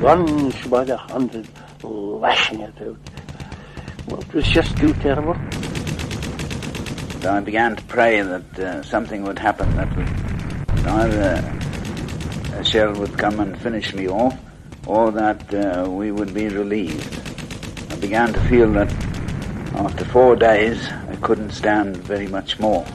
one by the hundred, lashing it out. Well, it was just too terrible. So I began to pray that uh, something would happen that would either a shell would come and finish me off, or that uh, we would be relieved. I began to feel that after four days I couldn't stand very much more.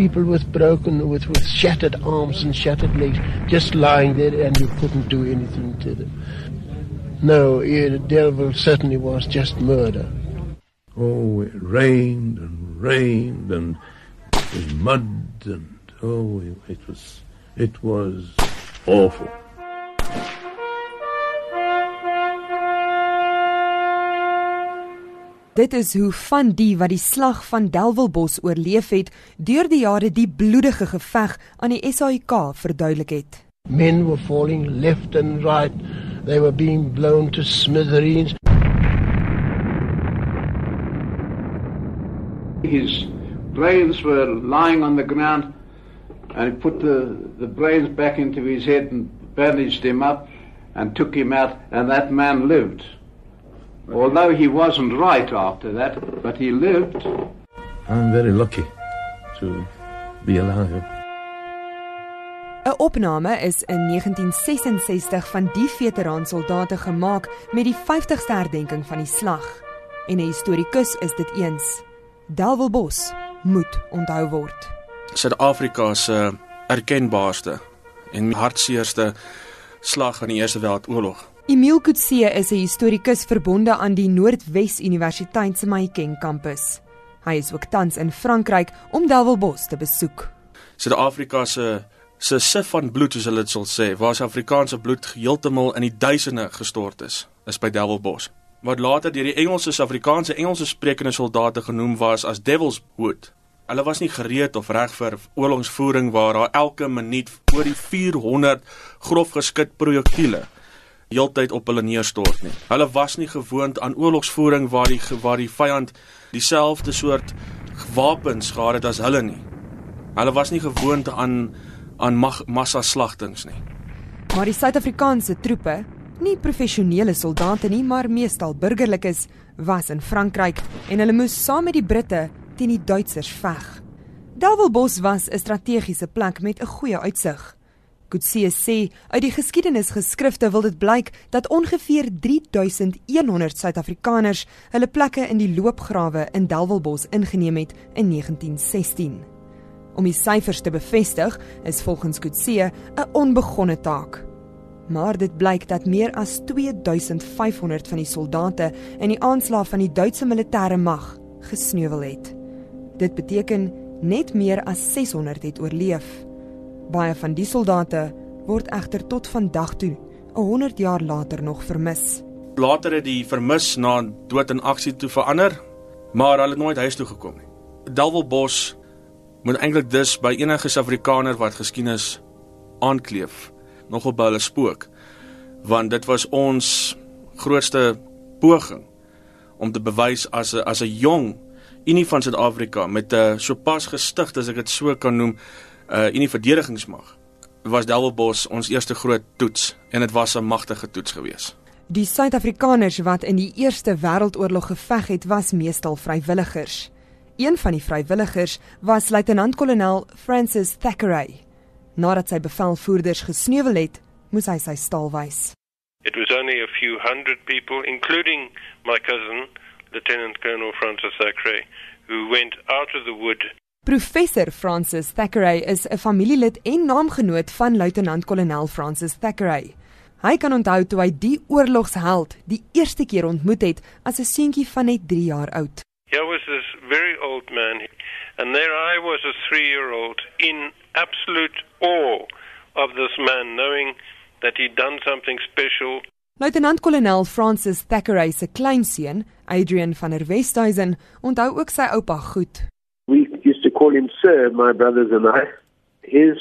People with broken, with, with shattered arms and shattered legs, just lying there and you couldn't do anything to them. No, the devil certainly was just murder. Oh, it rained and rained and it was mud and oh, it was it was awful. Dit is hoe van die wat die slag van Delwelbos oorleef het, deur die jare die bloedige geveg aan die SAIK verduidelik het. Men were falling left and right. They were being blown to smithereens. His brains were lying on the ground, and he put the, the brains back into his head and bandaged him up and took him out, and that man lived. Although he wasn't right after that, but he lived. I'm very lucky to be alive. 'n Opname is in 1966 van die veteransoldate gemaak met die 50ste herdenking van die slag. En 'n historikus is dit eens. Delwelbos moet onthou word. Suid-Afrika se erkenbaarste en hartseerste slag in die Eerste Wêreldoorlog. Emile Kutse is 'n historikus verbonde aan die Noordwes Universiteit se Mahikeng kampus. Hy is ook tans in Frankryk om Delwelbos te besoek. Suid-Afrika se se sif van bloed soos hulle dit sal sê, waar Suid-Afrikaanse bloed heeltemal in die duisende gestort is, is by Devilbos. Wat later deur die Engelse Suid-Afrikaanse Engelse sprekende soldate genoem was as Devil's Wood. Hulle was nie gereed of reg vir oorlogsvoering waar daar elke minuut oor die 400 grof geskit projektiele heeltyd op hulle neerstort nie. Hulle was nie gewoond aan oorlogsvoering waar die waar die vyand dieselfde soort wapens gehad het as hulle nie. Hulle was nie gewoond aan aan massa slagtings nie. Maar die Suid-Afrikaanse troepe, nie professionele soldate nie, maar meestal burgerlikes, was in Frankryk en hulle moes saam met die Britte teen die Duitsers veg. Delwelbos was 'n strategiese plek met 'n goeie uitsig. Kutse sê uit die geskiedenisgeskrifte wil dit blyk dat ongeveer 3100 Suid-Afrikaners hulle plekke in die loopgrawe in Delwelbos ingeneem het in 1916. Om die syfers te bevestig is volgens Kutse 'n onbegonne taak. Maar dit blyk dat meer as 2500 van die soldate in die aanslag van die Duitse militêre mag gesneuwel het. Dit beteken net meer as 600 het oorleef. Baie van die soldate word egter tot vandag toe, 100 jaar later nog vermis. Later het die vermis na dood in aksie toe verander, maar hulle het nooit huis toe gekom nie. Delwelbos moet eintlik dus by enige Suid-Afrikaner wat geskiedenis aankleef nogal by hulle spook want dit was ons grootste poging om te bewys as 'n as 'n jong Unie van Suid-Afrika met 'n sopas gestig as ek dit so kan noem uh, Unie verdedigingsmag was Delwelbos ons eerste groot toets en dit was 'n magtige toets geweest. Die Suid-Afrikaners wat in die Eerste Wêreldoorlog geveg het, was meestal vrywilligers. Een van die vrywilligers was luitenant-kolonel Francis Thackeray. Nadat sy bevelvoerders gesneuwel het, moes hy sy staal wys. It was only a few hundred people including my cousin Lieutenant Colonel Francis Thackeray who went out of the wood. Professor Francis Thackeray is 'n familielid en naamgenoot van luitenant-kolonel Francis Thackeray. Hy kan onthou toe hy die oorlogsheld die eerste keer ontmoet het as 'n seentjie van net 3 jaar oud. Here was this very old man, and there I was a three year old in absolute awe of this man, knowing that he'd done something special. Luitenant-kolonel Francis Thackeray se kleinseun, Adrian van der Westhuizen, onthou ook sy oupa goed. Call him Sir, my brothers and I. His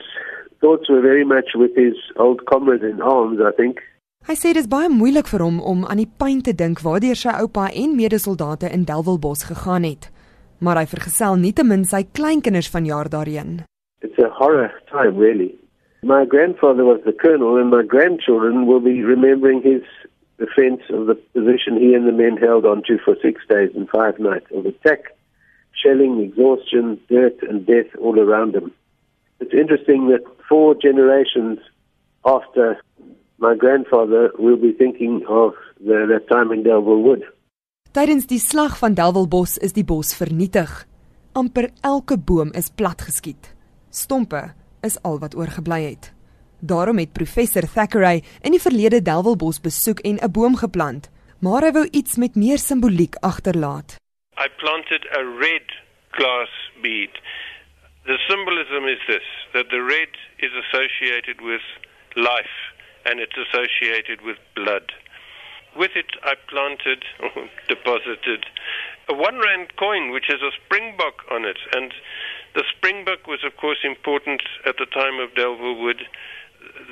thoughts were very much with his old comrade in arms, I think. Hy sê dit is baie moeilik vir hom om aan die pyn te dink waardeur sy oupa en medesoldate in Delwelbos gegaan het. maar hy vergesel nietemin sy kleinkinders van jaar daarheen. It's a horror time, really. My grandfather was the colonel, and my grandchildren will be remembering his defense of the position he and the men held on to for six days and five nights of attack, shelling, exhaustion, dirt, and death all around them. It's interesting that four generations after my grandfather will be thinking of the, that time in Delville Wood. Tydens die slag van Delwelbos is die bos vernietig. amper elke boom is platgeskiet. Stompe is al wat oorgebly het. Daarom het professor Thackeray in die verlede Delwelbos besoek en 'n boom geplant, maar hy wou iets met meer simboliek agterlaat. I planted a red glass bead. The symbolism is this that the red is associated with life and it's associated with blood. With it, I planted or deposited a one rand coin which has a springbok on it. And the springbok was, of course, important at the time of Delville Wood.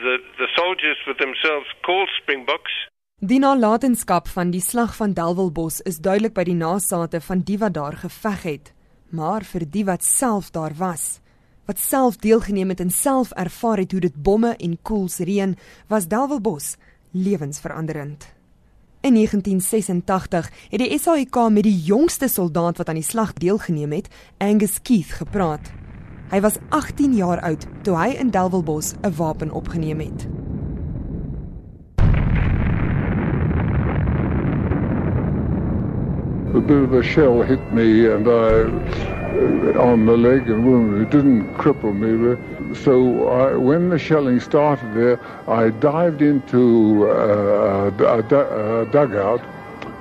The, the soldiers were themselves called springboks. Die nalatenskap van die slag van Delwelbos is duidelik by die nasate van die wat daar geveg het, maar vir die wat self daar was, wat self deelgeneem het en self ervaar het hoe dit bomme en koels reën, was Delwelbos lewensveranderend. In 1986 het die SAIK met die jongste soldaat wat aan die slag deelgeneem het, Angus Keith, gepraat. Hy was 18 jaar oud toe hy in Delwelbos 'n wapen opgeneem het. A bit of a shell hit me and I on the leg and wound. It didn't cripple me. So I, when the shelling started there, I dived into uh, a, a dugout.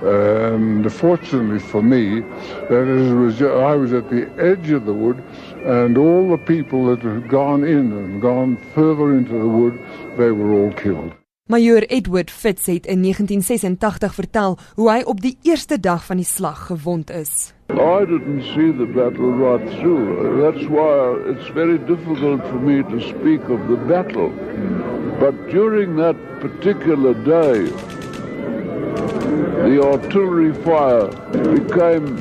And fortunately for me, that it was I was at the edge of the wood, and all the people that had gone in and gone further into the wood, they were all killed. Major Edward Fitz het in 1986 vertel hoe hy op die eerste dag van die slag gewond is. I didn't see the battle right through. That's why it's very difficult for me to speak of the battle. But during that particular day, the artillery fire became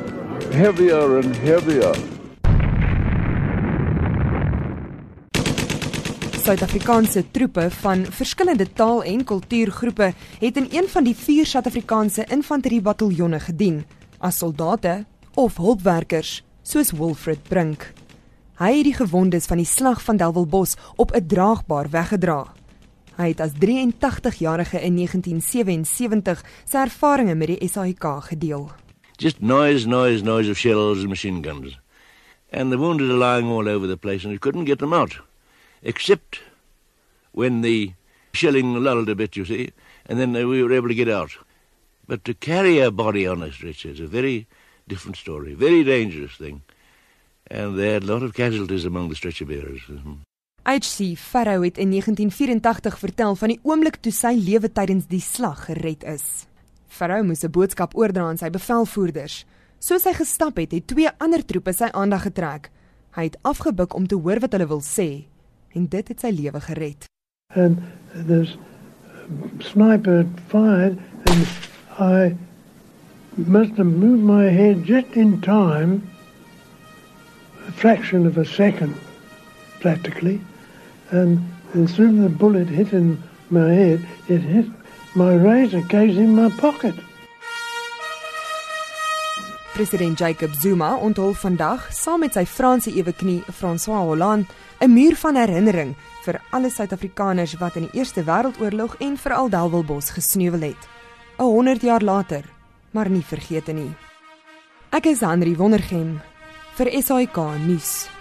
heavier and heavier. Suid-Afrikaanse troepe van verskillende taal- en kultuurgroepe het in een van die vier Suid-Afrikaanse infanteriebataljone gedien as soldate of hulpwerkers soos Wilfred Brink. Hy het die gewondes van die slag van Delwelbos op 'n draagbaar weggedra. Hy het as 83-jarige in 1977 sy ervarings met die SAIK gedeel. Just noise, noise, noise of shells and machine guns. And the wounded are lying all over the place and you couldn't get them out. Except when the shelling lulled a bit, you see, and then we were able to get out. But to carry a body on a stretcher is a very different story, very dangerous thing. And they had a lot of casualties among the stretcher bearers. HC Farrow het in 1984 vertel van die oomblik toe sy lewe tydens die slag gered is. Farrow moes 'n boodskap oordra aan sy bevelvoerders. Soos hy gestap het, het twee ander troepe sy aandag getrek. Hy het afgebuk om te hoor wat hulle wil sê en dit het sy lewe gered. and this eh, sniper had fired, and I must have moved my head just in time, a fraction of a second, practically, and as soon as the bullet hit in my head, it hit my razor case in my pocket. President Jacob Zuma onthul vandag saam met sy Franse eweknie François Hollande 'n muur van herinnering vir alle Suid-Afrikaners wat in die Eerste Wêreldoorlog en veral Delwelbos gesneuwel het. 'n 100 jaar later, maar nie vergete nie. Ek is Henry Wondergem vir SAK nuus.